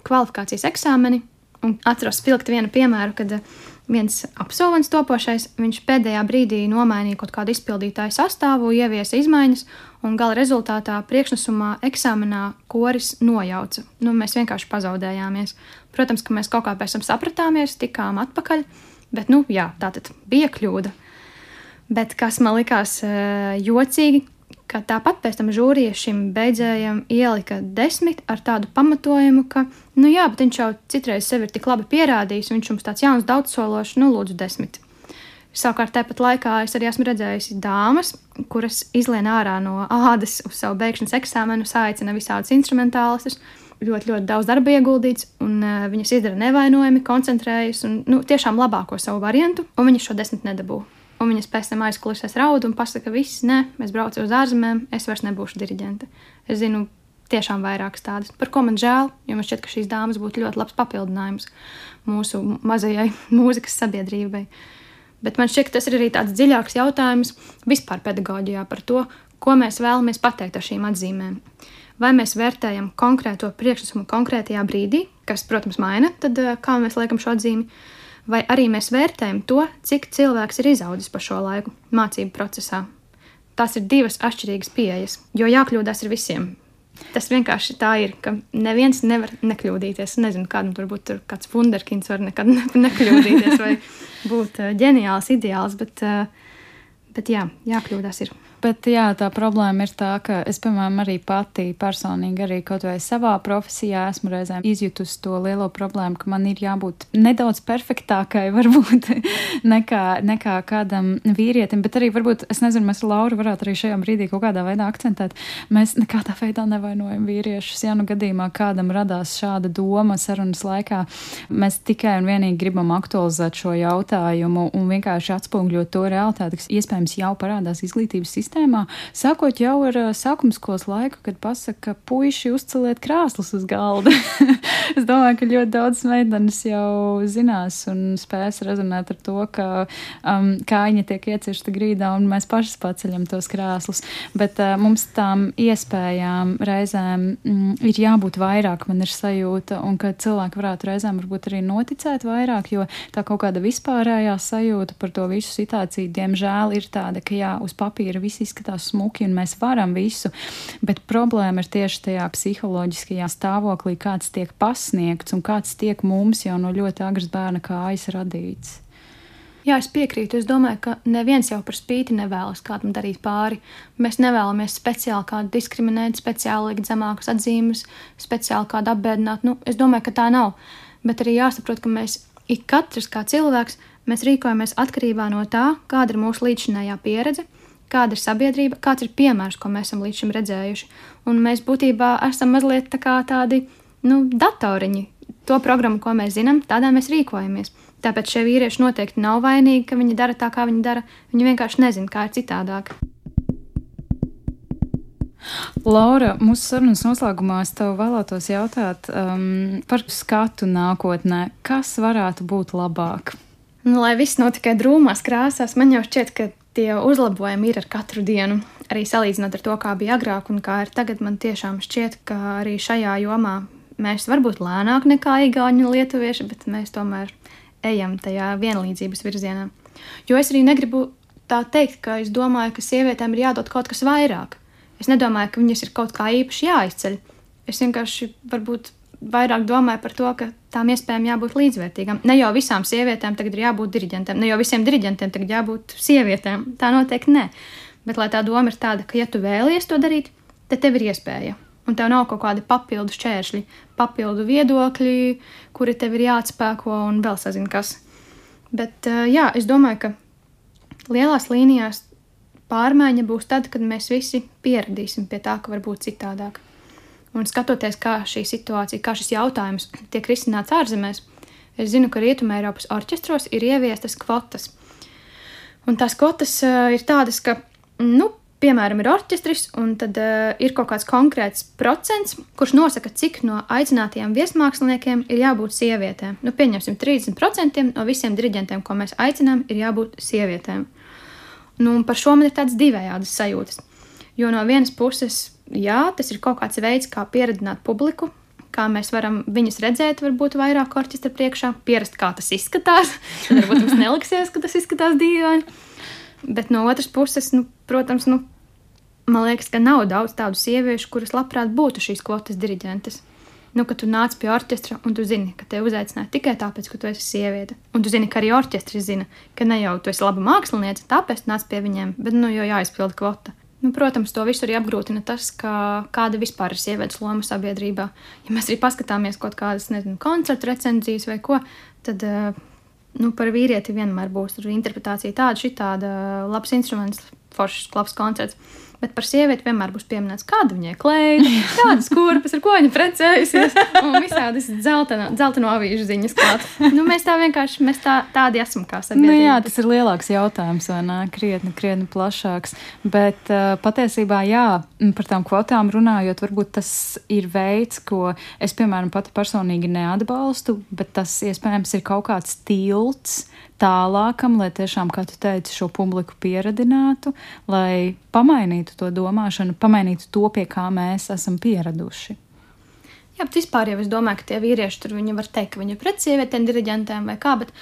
kvalifikācijas eksāmeni. Un atceros spilgt vienu piemēru, kad eh, viens absolvents topošais, viņš pēdējā brīdī nomainīja kaut kādu izpildītāju sastāvu, ieviesa izmaiņas, un gala rezultātā priekšnesumā eksāmenā koris nojauca. Nu, mēs vienkārši pazaudējāmies. Protams, ka mēs kaut kā pēc tam sapratāmies, tikām atpakaļ, bet, nu, jā, tā tad bija kļūda. Bet kas man likās uh, jocīgi, ka tāpat pēc tam žūrija šim beidzējam ielika desmit ar tādu pamatojumu, ka, nu jā, bet viņš jau citreiz sevi ir tik labi pierādījis, viņš mums tāds jauns daudzsološs, nu lūdzu desmit. Savukārt tāpat laikā es arī esmu redzējusi dāmas, kuras izlien ārā no ādas uz savu beigšanas eksāmenu, saicina visādus instrumentālistus, ļoti, ļoti daudz darba ieguldīts, un uh, viņas izdara nevainojami, koncentrējas un nu, tiešām labāko savu variantu, un viņas šo desmit nedabū. Un viņas pēc tam aizklausās raudu un pasaka, ka viss, nē, es braucu uz ārzemēm, es vairs nebūšu diriģente. Es zinu tiešām vairākas tādas, par ko man žēl, jo man šķiet, ka šīs dāmas būtu ļoti labs papildinājums mūsu mazajai mūzikas sabiedrībai. Bet man šķiet, ka tas ir arī tāds dziļāks jautājums vispār pedagoģijā par to, ko mēs vēlamies pateikt ar šīm atzīmēm. Vai mēs vērtējam konkrēto priekšnesumu konkrētajā brīdī, kas, protams, maina, tad eh, kā mēs liekam šo atzīmi, vai arī mēs vērtējam to, cik cilvēks ir izaudzis pa šo laiku mācību procesā. Tās ir divas atšķirīgas pieejas, jo jākļūdās ir visiem. Tas vienkārši tā ir, ka neviens nevar nekļūdīties. Nezinu, kādam tur būtu tur kāds wunderkins, var nekad ne, nekļūdīties vai būt ģeniāls, ideāls, bet, bet jā, jākļūdās ir. Bet jā, tā problēma ir tā, ka es, piemēram, arī pati personīgi, arī kaut vai savā profesijā, esmu reizēm izjutusi to lielo problēmu, ka man ir jābūt nedaudz perfektākai, varbūt, nekā, nekā kādam vīrietim. Bet arī, varbūt, es nezinu, mēs Laura varētu arī šajā brīdī kaut kādā veidā akcentēt. Mēs nekādā veidā nevainojam vīriešus. Ja nu gadījumā kādam radās šāda doma sarunas laikā, mēs tikai un vienīgi gribam aktualizēt šo jautājumu un vienkārši atspūgļot to realitāti, kas iespējams jau parādās izglītības sistēmā sistēmā, sākot jau ar sākumskolas laiku, kad pasaka, ka puiši uzceliet krāslus uz galda. es domāju, ka ļoti daudz meitenes jau zinās un spēs rezonēt ar to, ka um, kājiņa tiek iecirsta grīdā un mēs paši paceļam tos krāslus. Bet uh, mums tām iespējām reizēm mm, ir jābūt vairāk, man ir sajūta, un ka cilvēki varētu reizēm varbūt arī noticēt vairāk, jo tā kaut kāda vispārējā sajūta par to visu situāciju, diemžēl, ir tāda, ka jā, uz papīra viss izskatās smuki un mēs varam visu, bet problēma ir tieši tajā psiholoģiskajā stāvoklī, kāds tiek pasniegts un kāds tiek mums jau no ļoti agras bērna kājas radīts. Jā, es piekrītu. Es domāju, ka neviens jau par spīti nevēlas kādam darīt pāri. Mēs nevēlamies speciāli kādu diskriminēt, speciāli likt zemākas atzīmes, speciāli kādu apbēdināt. Nu, es domāju, ka tā nav. Bet arī jāsaprot, ka mēs ik katrs kā cilvēks, mēs rīkojamies atkarībā no tā, kāda ir mūsu līdzinājā pieredze, kāda ir sabiedrība, kāds ir piemērs, ko mēs esam līdz šim redzējuši. Un mēs būtībā esam mazliet tā kā tādi nu, datoriņi. To programmu, ko mēs zinām, tādā mēs rīkojamies. Tāpēc šie vīrieši noteikti nav vainīgi, ka viņi dara tā, kā viņi dara. Viņi vienkārši nezina, kā ir citādāk. Laura, mūsu sarunas noslēgumā es tev vēlētos jautāt um, par skatu nākotnē. Kas varētu būt labāk? Nu, lai viss nav tikai drūmās krāsās, man jau šķiet, ka tie uzlabojumi ir ar katru dienu. Arī salīdzinot ar to, kā bija agrāk un kā ir tagad, man tiešām šķiet, ka arī šajā jomā mēs varbūt lēnāk nekā igauņi un lietuvieši, bet mēs tomēr ejam tajā vienlīdzības virzienā. Jo es arī negribu tā teikt, ka es domāju, ka sievietēm ir jādod kaut kas vairāk. Es nedomāju, ka viņas ir kaut kā īpaši jāizceļ. Es vienkārši varbūt vairāk domāju par to, ka tām iespējām jābūt līdzvērtīgām. Ne jau visām sievietēm tagad ir jābūt diriģentiem, ne jau visiem diriģentiem tagad jābūt sievietēm. Tā noteikti nē. Bet lai tā doma ir tāda, ka ja tu vēlies to darīt, tad tev ir iespēja un tev nav kaut kādi papildu šķēršļi, papildu viedokļi, kuri tev ir jāatspēko un vēl sazina kas. Bet eh, jā, es domāju, ka lielās līnijās pārmaiņa būs tad, kad mēs visi pieradīsim pie tā, ka var būt citādāk. Un skatoties, kā šī situācija, kā šis jautājums tiek risināts ārzemēs, es zinu, ka Rietumē Eiropas orķestros ir ieviestas kvotas. Un tās kvotas uh, ir tādas, ka, nu, piemēram, ir orķestris, un tad uh, ir kaut kāds konkrēts procents, kurš nosaka, cik no aicinātajiem viesmāksliniekiem ir jābūt sievietēm. Nu, pieņemsim, 30% no visiem diriģentiem, ko mēs aicinām, ir jābūt sievietēm. Nu, par šo man ir tāds divējādas sajūtas. Jo no vienas puses, jā, tas ir kaut kāds veids, kā pieredzināt publiku, kā mēs varam viņus redzēt, varbūt vairāk orķestra priekšā, pierast, kā tas izskatās. Tad varbūt mums neliksies, ka tas izskatās dīvaini. Bet no otras puses, nu, protams, nu, man liekas, ka nav daudz tādu sieviešu, kuras labprāt būtu šīs kvotas diriģentes. Nu, kad tu nāc pie orķestra un tu zini, ka te uzaicināja tikai tāpēc, ka tu esi sieviete. Un tu zini, ka arī orķestris zina, ka ne jau tu esi laba māksliniece, tāpēc nāc pie viņiem, bet nu jau jāizpilda kvota. Nu, protams, to visu arī apgrūtina tas, ka, kāda vispār ir sievietes loma sabiedrībā. Ja mēs arī paskatāmies kaut kādas, nezinu, koncertu recenzijas vai ko, tad uh, nu, par vīrieti vienmēr būs interpretācija tāda, šī tāda labs instruments, foršs, labs koncerts. Bet par sievieti vienmēr būs pieminēts, kāda viņai kleita, kādas kurpes, ar ko viņa precējusies. Un visādas dzelteno, avīžu ziņas klāt. Nu, mēs tā vienkārši mēs tā, tādi esam kā sabiedrība. Nu, jā, tas ir lielāks jautājums, vai ne? Krietni, krietni plašāks. Bet uh, patiesībā, jā, par tām kvotām runājot, varbūt tas ir veids, ko es, piemēram, pati personīgi neatbalstu, bet tas iespējams ir kaut kāds tilts tālākam, lai tiešām, kā tu teici, šo publiku pieradinātu, lai pamainītu to domāšanu, pamainītu to, pie kā mēs esam pieraduši. Jā, bet vispār jau es domāju, ka tie vīrieši tur var teikt, ka viņi ir pret sievietēm, diriģentēm vai kā, bet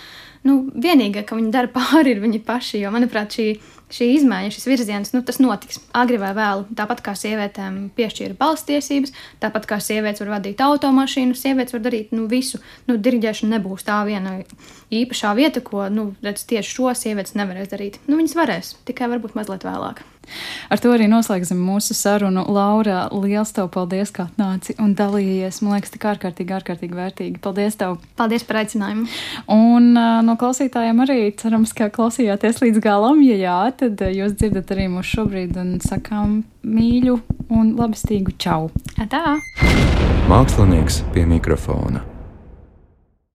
nu, vienīgais, ka viņi dara pāri, ir viņi paši. Jo, manuprāt, šī šī izmaiņa, šis virziens, nu, tas notiks agri vai vēlu. Tāpat kā sievietēm piešķīra balstiesības, tāpat kā sievietes var vadīt automašīnu, sievietes var darīt nu, visu. Nu, diriģēšana nebūs tā viena īpašā vieta, ko nu, redz, tieši šo sievietes nevarēs darīt. Nu, viņas varēs, tikai varbūt mazliet vēlāk. Ar to arī noslēgsim mūsu sarunu. Laura, liels tev paldies, ka atnāci un dalījies. Man liekas, tik ārkārtīgi, ārkārtīgi vērtīgi. Paldies tev! Paldies par aicinājumu! Un uh, no klausītājiem arī cerams, ka klausījāties līdz galam. Ja jā, tad jūs dzirdat arī mūs šobrīd un sakām mīļu un labestīgu čau. Tā! Mākslinieks pie mikrofona.